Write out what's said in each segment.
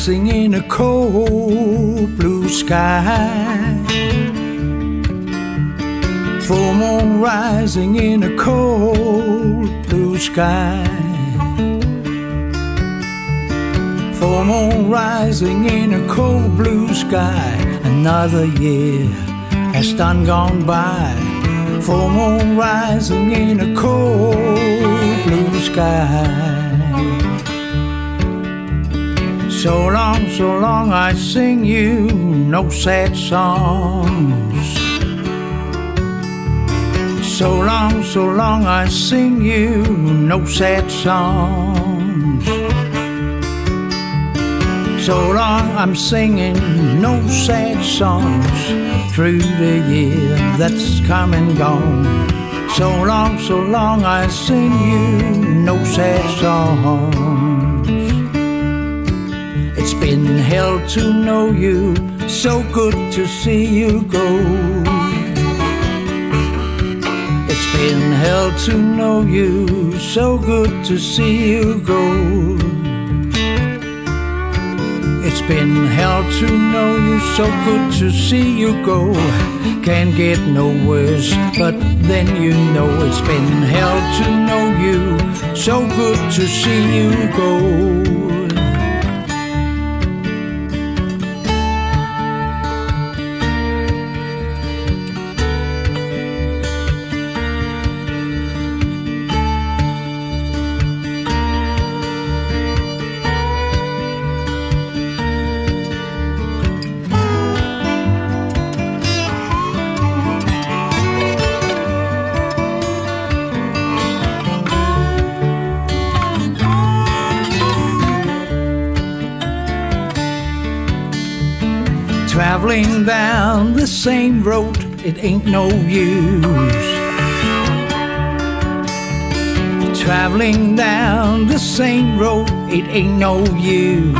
Rising in a cold blue sky. Full moon rising in a cold blue sky. Full moon rising in a cold blue sky. Another year has done gone by. Full moon rising in a cold blue sky. So long, so long, I sing you no sad songs. So long, so long, I sing you no sad songs. So long, I'm singing no sad songs through the year that's come and gone. So long, so long, I sing you no sad songs. It's been hell to know you, so good to see you go. It's been hell to know you, so good to see you go. It's been hell to know you, so good to see you go. Can't get no worse, but then you know it's been hell to know you, so good to see you go. Same road, it ain't no use. Traveling down the same road, it ain't no use.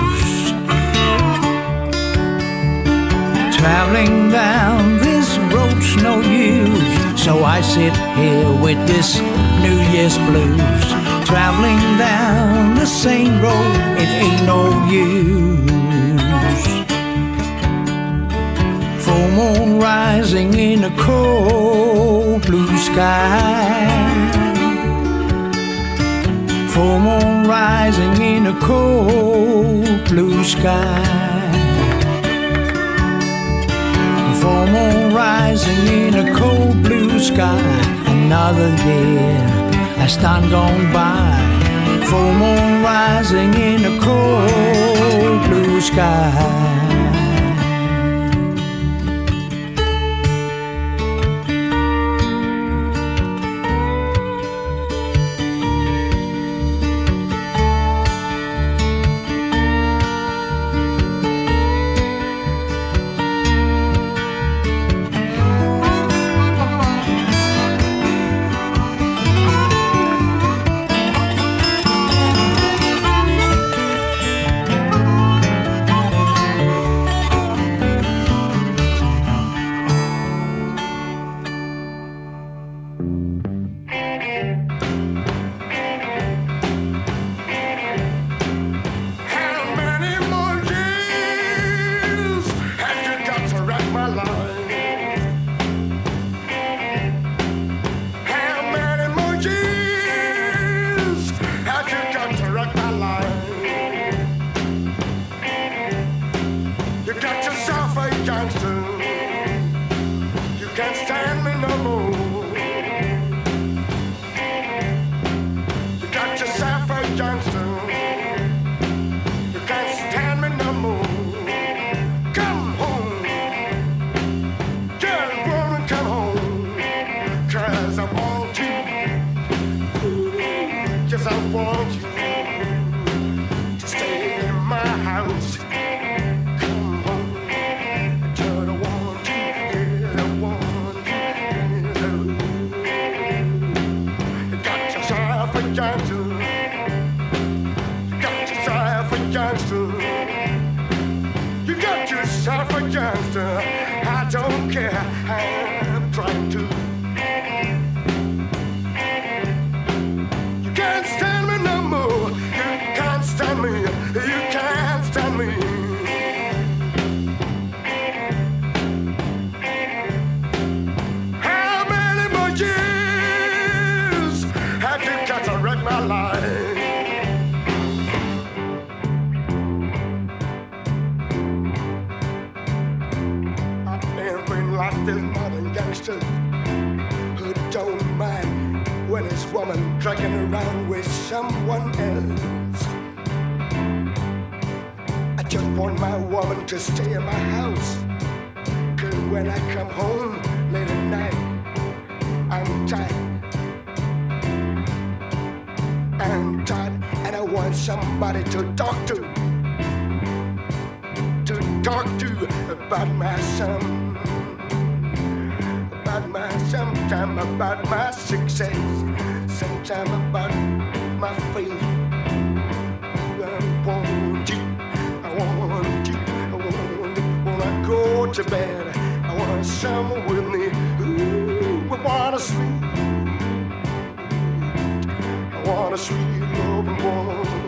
Traveling down this road's no use. So I sit here with this New Year's blues. Traveling down the same road, it ain't no use. Moon rising in a cold blue sky. Full moon rising in a cold blue sky. Full moon rising in a cold blue sky. Another year has done gone by. Full moon rising in a cold blue sky. somebody to talk to, to talk to about my son, about my sometime about my success, sometime about my faith. I want you, I want you, I want you. When I go to bed, I want someone with me who would want to sleep. I want a sweet loving woman.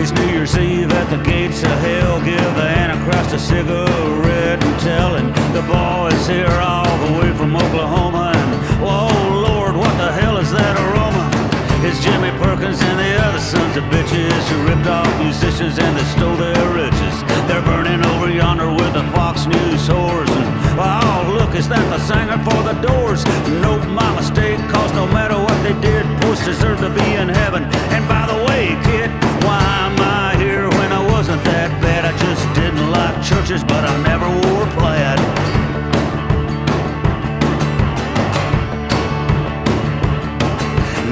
It's New Year's Eve at the gates of hell. Give the Antichrist a cigarette and tell him the boy is here all the way from Oklahoma. And whoa, Lord, what the hell is that aroma? It's Jimmy Perkins and the other sons of bitches who ripped off musicians and they stole their riches. They're burning over yonder with the Fox News whores. And, oh, look, is that the singer for the doors? Nope, my mistake, cause no matter what they did, Puss deserve to be in heaven. And by the way, kid, I just didn't like churches, but I never wore plaid.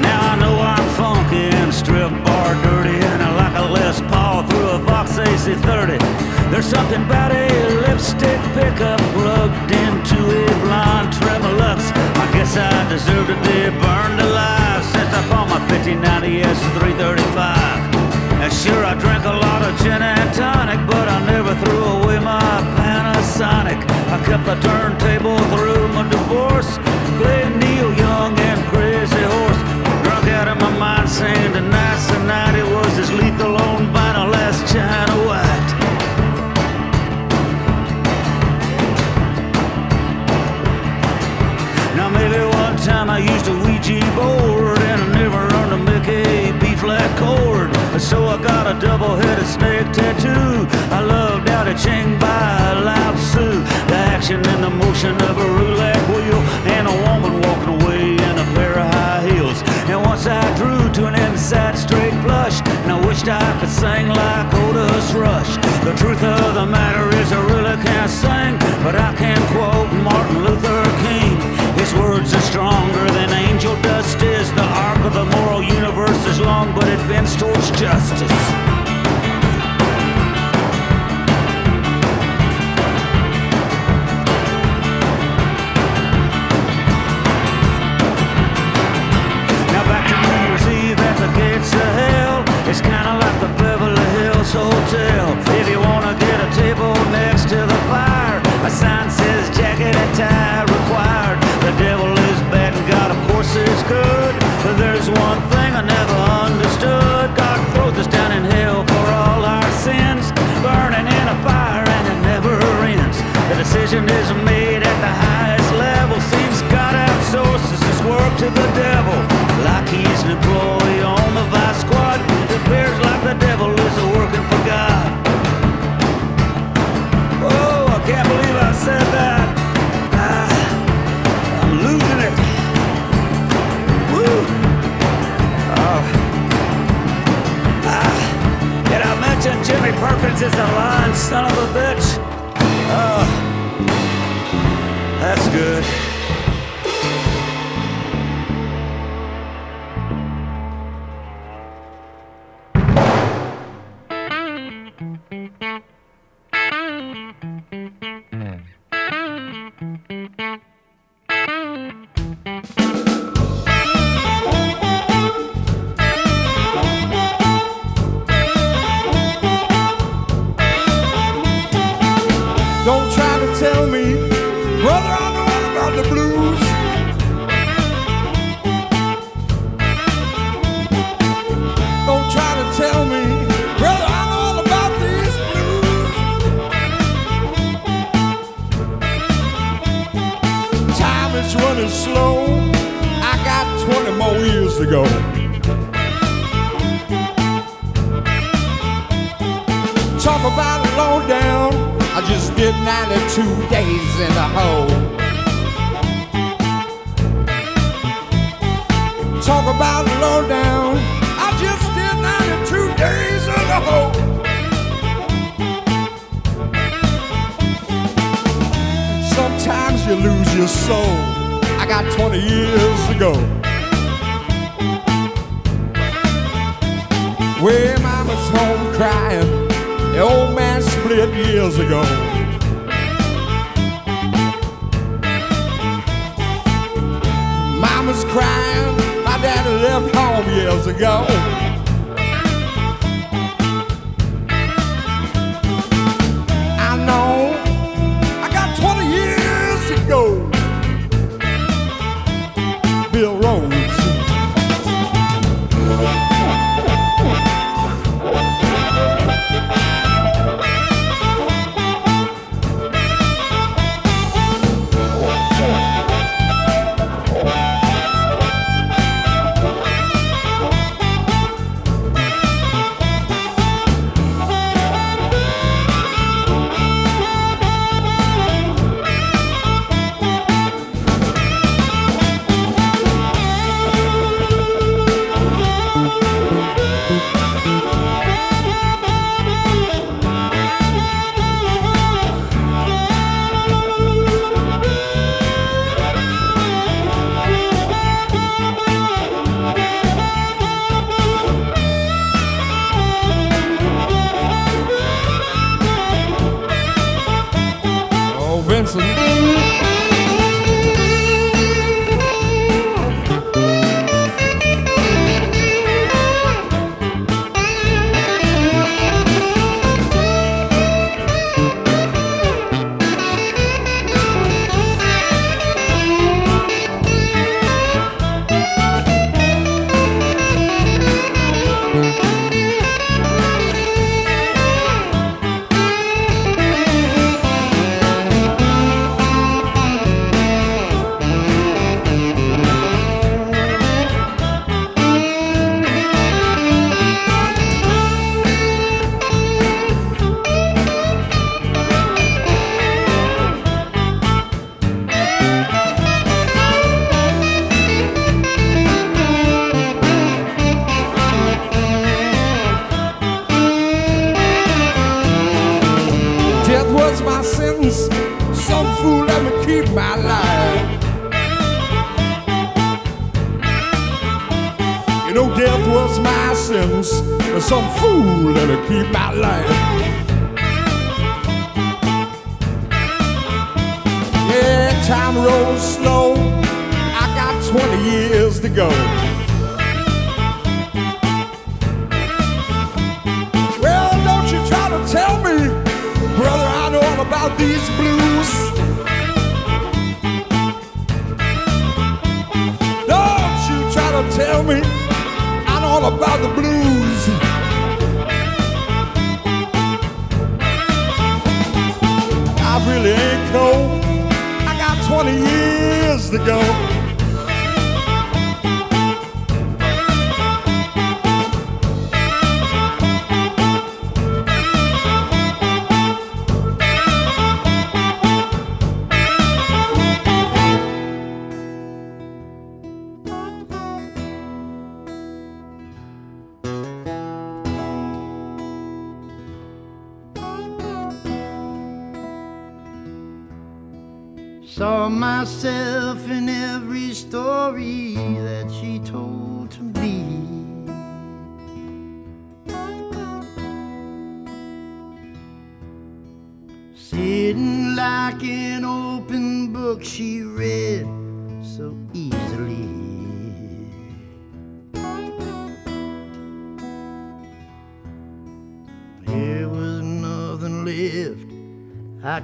Now I know I'm funky and strip bar dirty, and I like a Les Paul through a Vox AC30. There's something about a lipstick pickup plugged into a blind Tremolux. I guess I deserve to be burned alive since I bought my 1590 S335. And sure, I drank a lot of gin and tonic, but I never threw away my Panasonic. I kept the turntable through my divorce, playing Neil Young and Crazy Horse. Drunk out of my mind, saying tonight's the night it was as lethal on vinyl as China White. Now maybe one time I used a Ouija board and I never flat chord. So I got a double-headed snake tattoo. I love Dao Ching by Lao Tzu. The action and the motion of a roulette wheel and a woman walking away in a pair of high heels. And once I drew to an inside straight flush, and I wished I could sing like Otis Rush. The truth of the matter is I really can't sing, but I can decision is made at the highest level. Seems God outsources his work to the devil. Like he's an employee on the vice squad. It appears like the devil is working for God. Oh, I can't believe I said that. Ah, I'm losing it. Woo. Oh. Ah, did I mention Jimmy Perkins is a lying son of a bitch? Oh, that's good. Years to go. Talk about low down. I just did 92 days in the hole. Talk about low down. I just did 92 days in the hole. Sometimes you lose your soul. I got 20 years to go. Where mama's home crying. The old man split years ago. Mama's crying, my daddy left home years ago. These blues. Don't you try to tell me I know all about the blues. I really ain't cold. I got 20 years to go.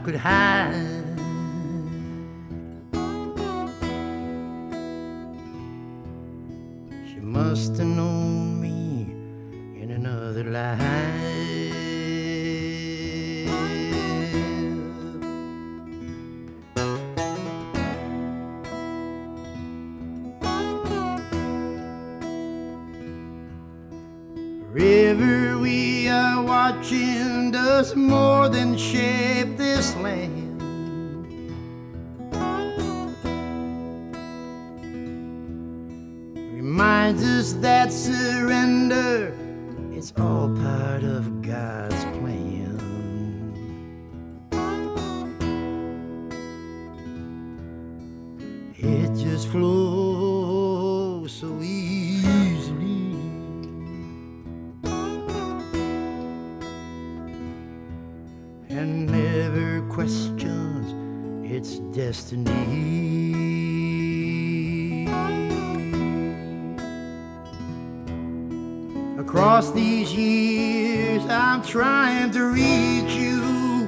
Could hide. Does more than shape this land. reminds us that surrender is all part of God's plan. Across these years, I'm trying to reach you.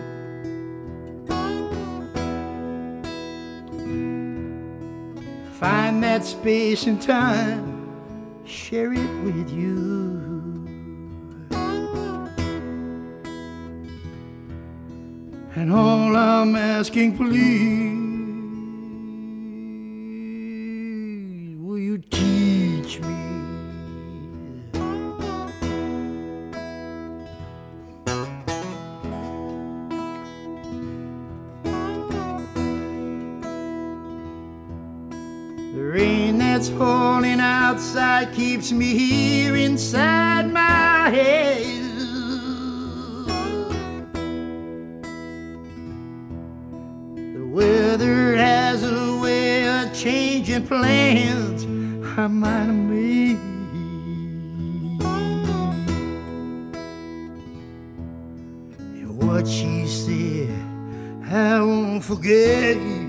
Find that space and time, share it with you. And all I'm asking, please, me here inside my head. The weather has a way of changing plans I might have made. And what she said, I won't forget.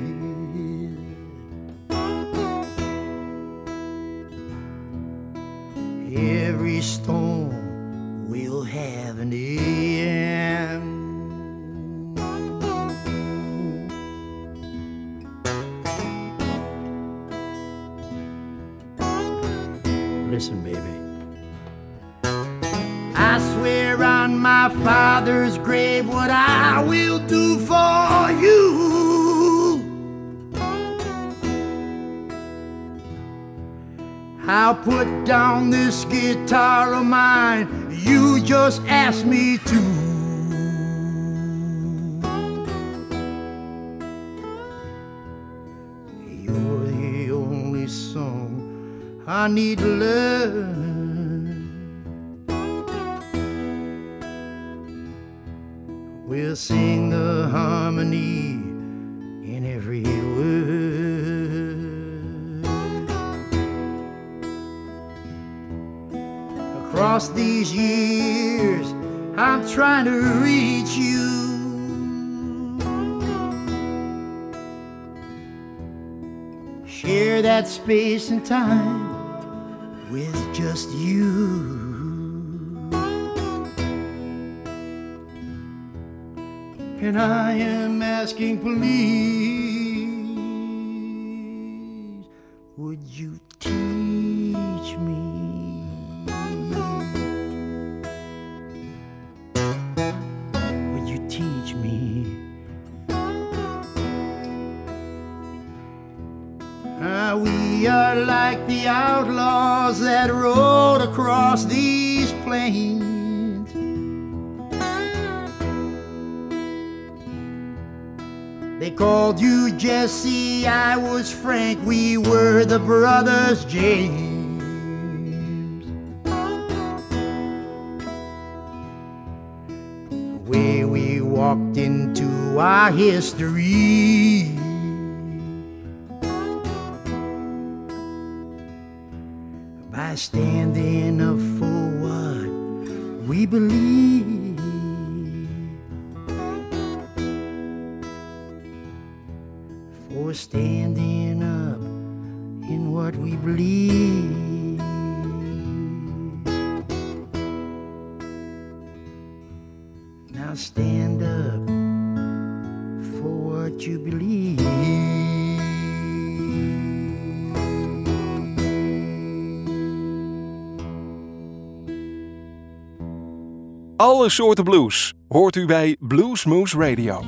Space and time with just you. And I am asking, please, would you we are like the outlaws that rode across these plains. They called you Jesse, I was Frank, we were the brothers James. The way we walked into our history. By standing up for what we believe. for standing up in what we believe. Now stand up for what you believe. Alle soorten blues hoort u bij Bluesmoose Radio.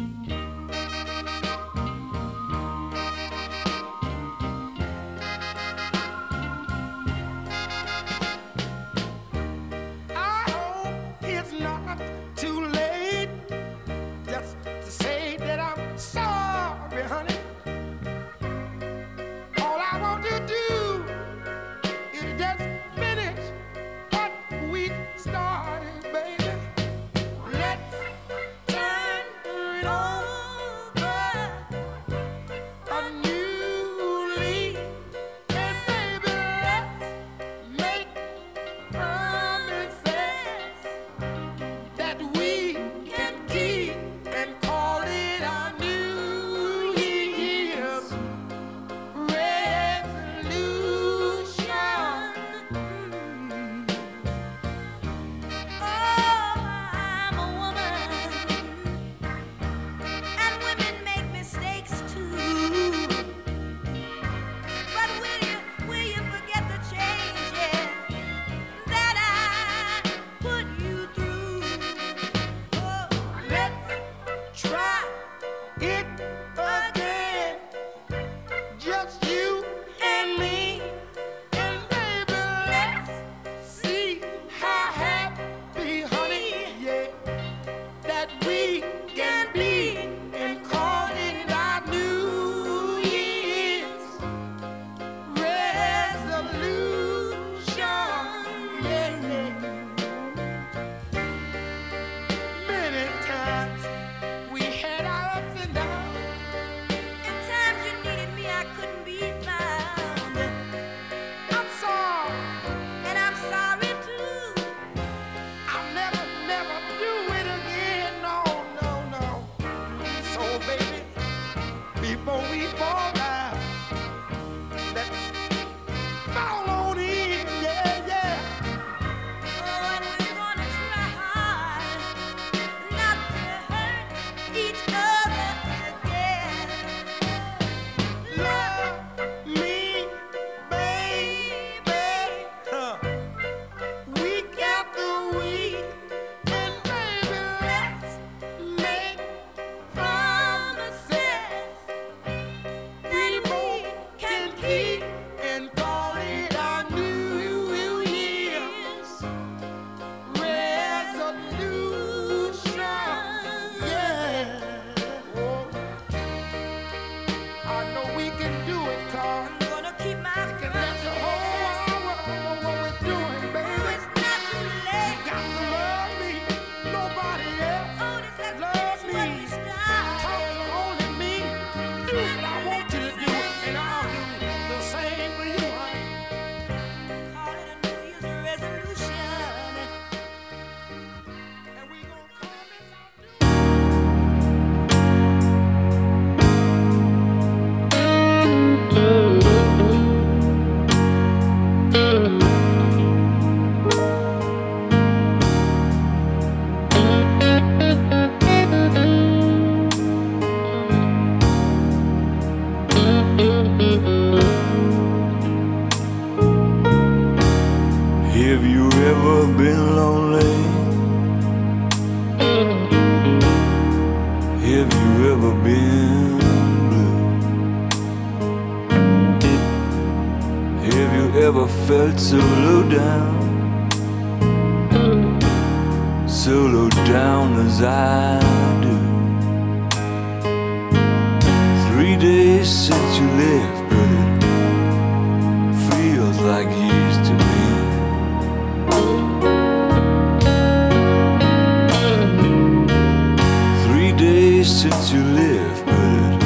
to live, but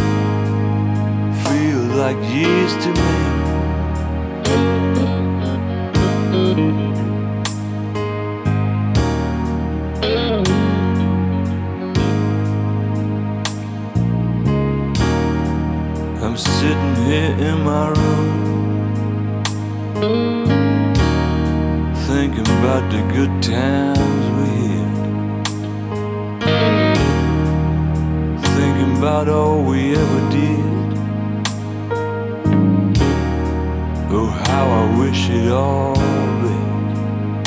it feels like years to me. I'm sitting here in my room, thinking about the good times. about all we ever did. Oh, how I wish it all back.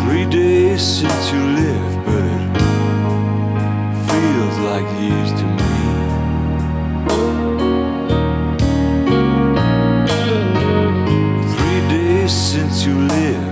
Three days since you left, but it feels like years to me. Three days since you left.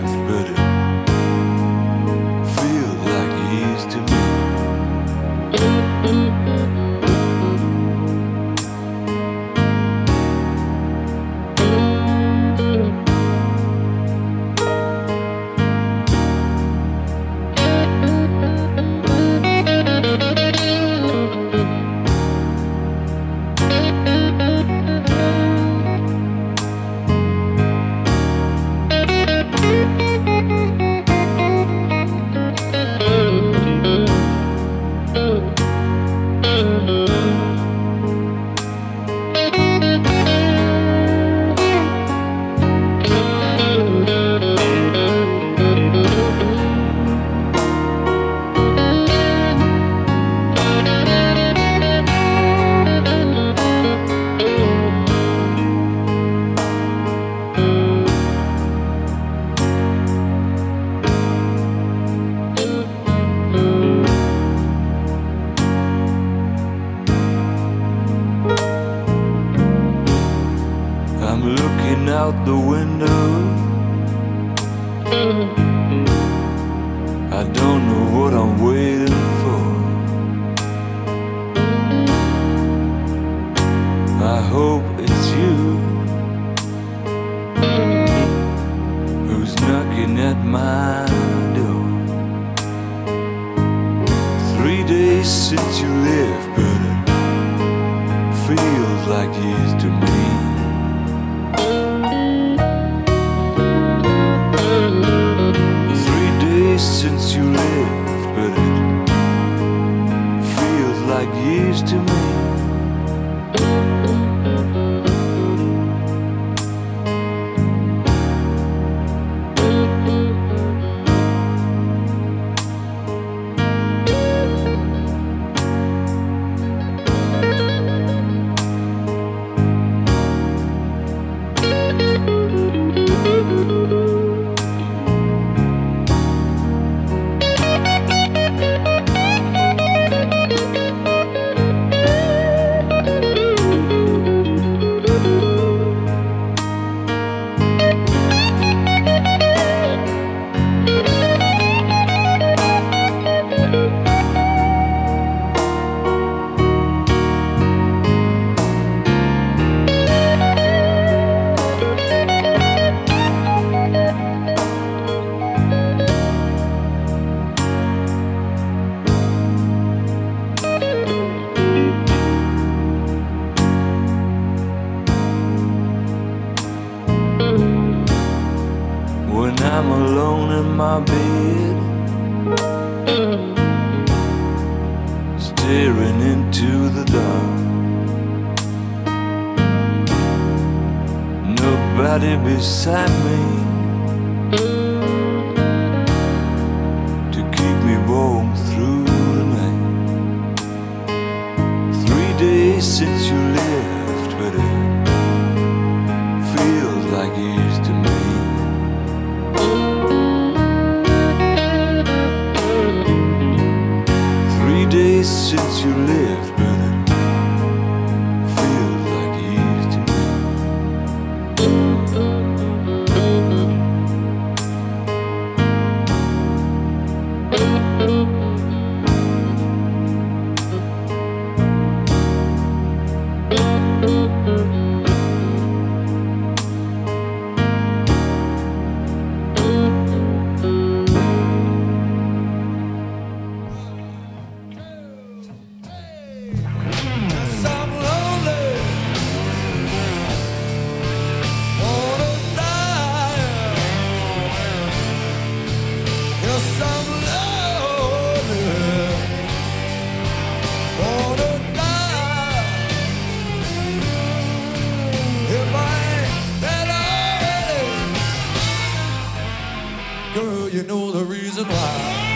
know the reason why.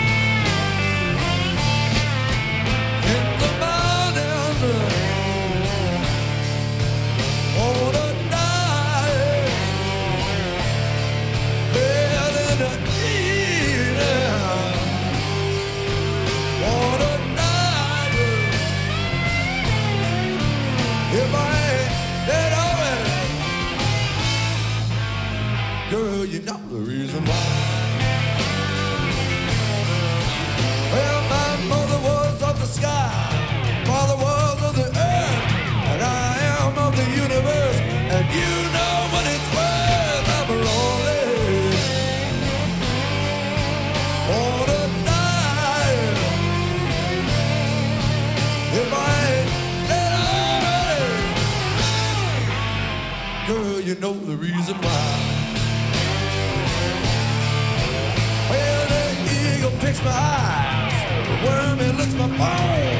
know the reason why. Well, the eagle picks my eyes, the worm it licks my bones.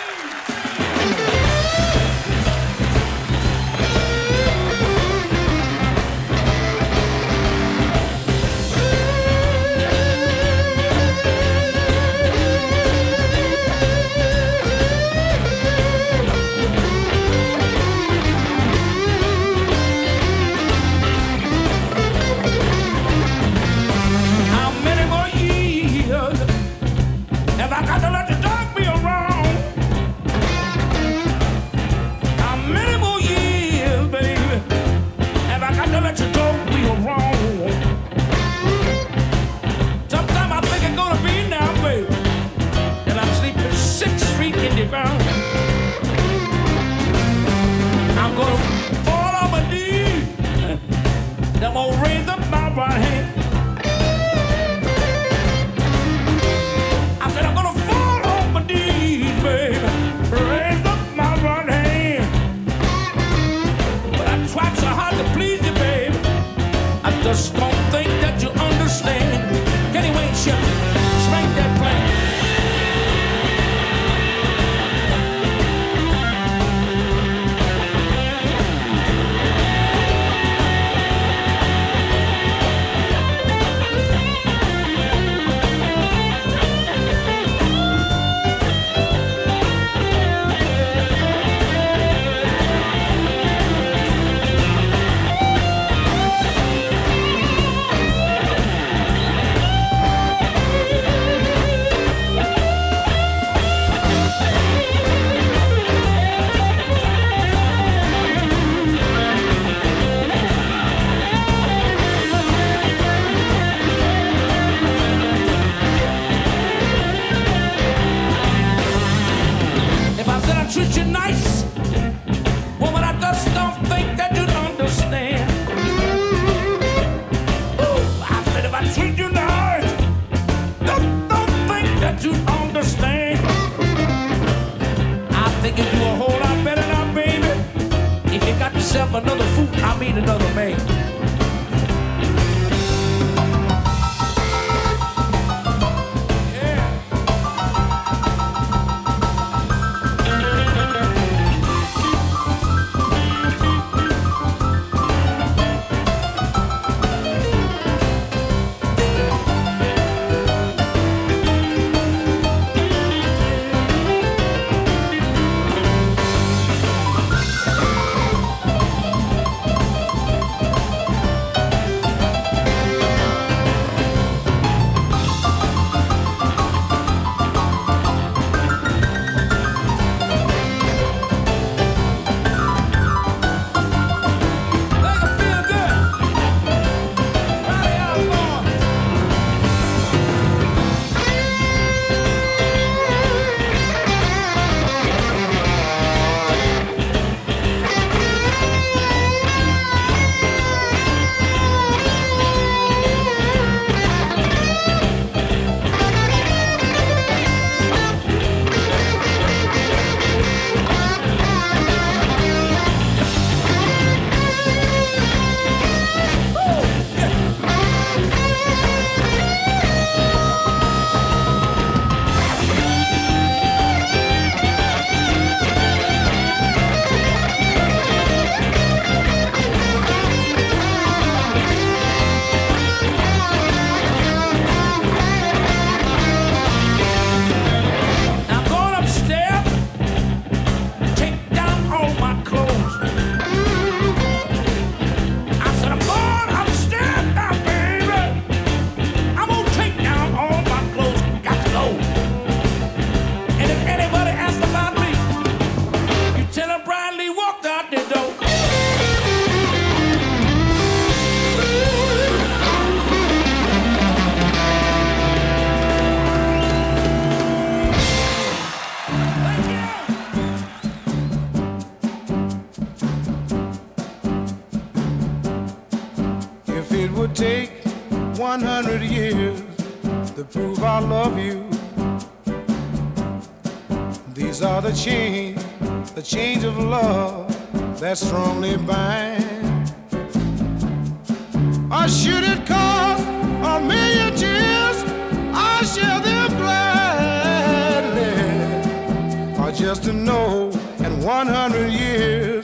Just to know in 100 years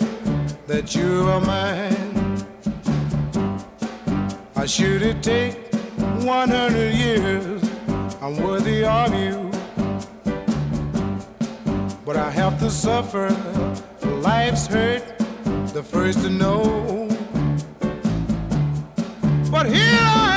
that you are mine. I should it take 100 years? I'm worthy of you. But I have to suffer life's hurt, the first to know. But here I am,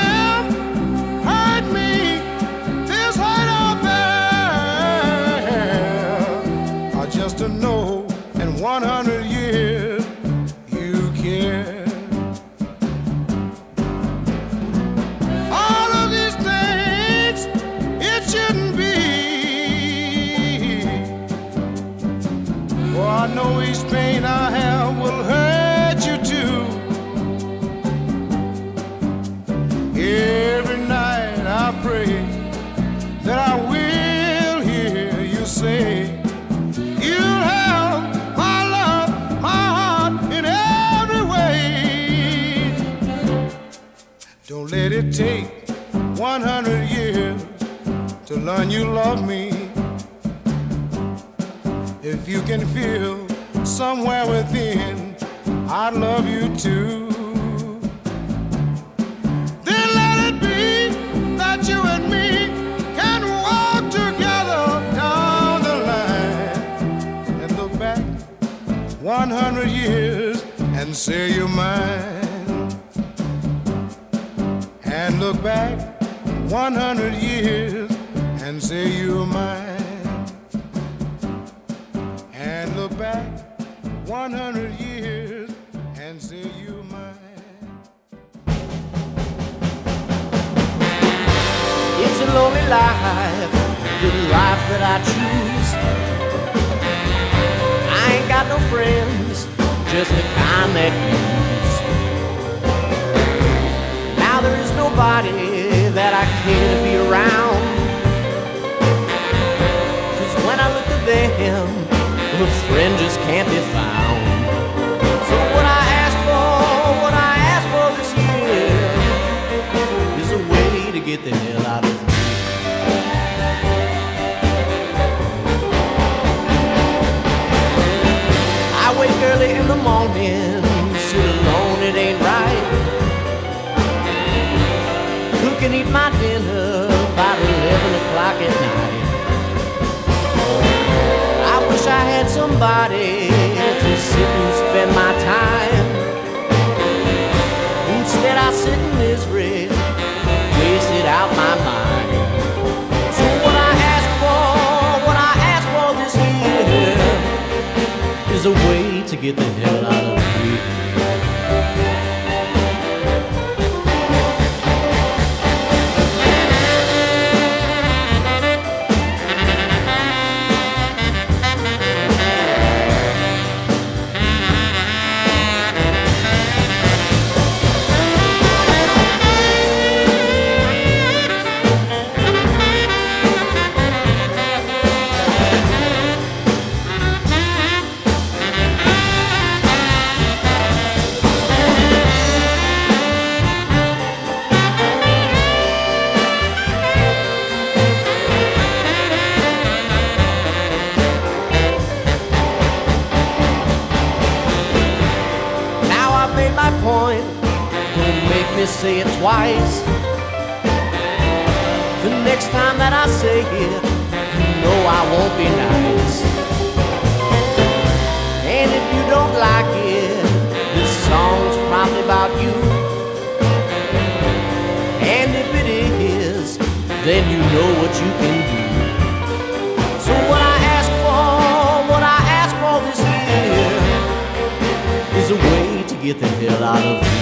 it take 100 years to learn you love me. If you can feel somewhere within, I love you too. Then let it be that you and me can walk together down the line and look back 100 years and say you're mine. Look back 100 years and say you're mine. And look back 100 years and say you're mine. It's a lonely life, the life that I choose. I ain't got no friends, just the kind that use. Nobody that I can be around. Cause when I look at them, a friend just can't be found. So what I ask for, what I ask for this year is a way to get the hell out of here. I wake early in the morning, sit alone, it ain't right. And eat my dinner about 11 o'clock at night. I wish I had somebody to sit and spend my time. Instead, I sit in misery, wasted out my mind. So what I ask for, what I ask for this year is a way to get the hell out of here. Say it twice. The next time that I say it, you know I won't be nice. And if you don't like it, this song's probably about you. And if it is, then you know what you can do. So what I ask for, what I ask for this year is a way to get the hell out of here.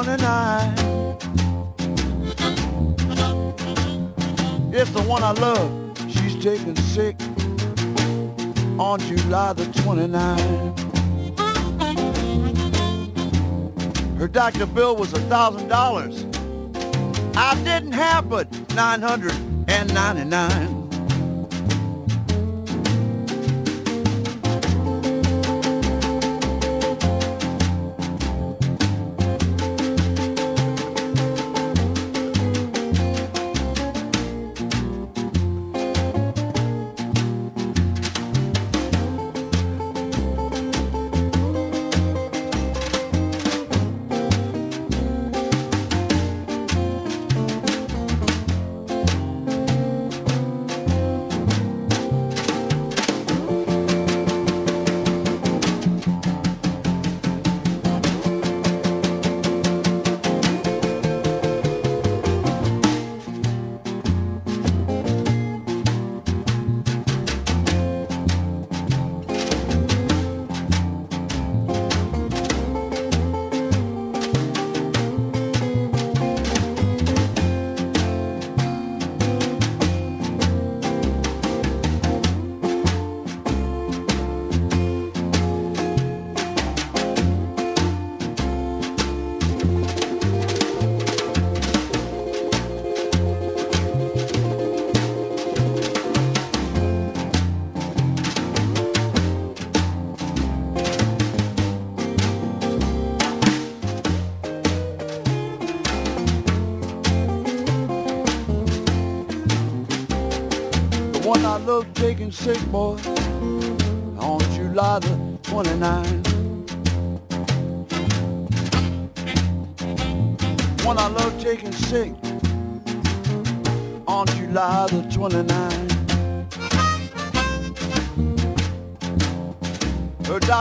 one and I. It's the one I love. She's taken sick on July the 29th. Her doctor bill was a thousand dollars. I didn't have but nine hundred and ninety-nine.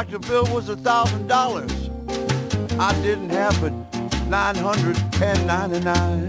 The bill was a thousand dollars. I didn't have but nine hundred and ninety-nine.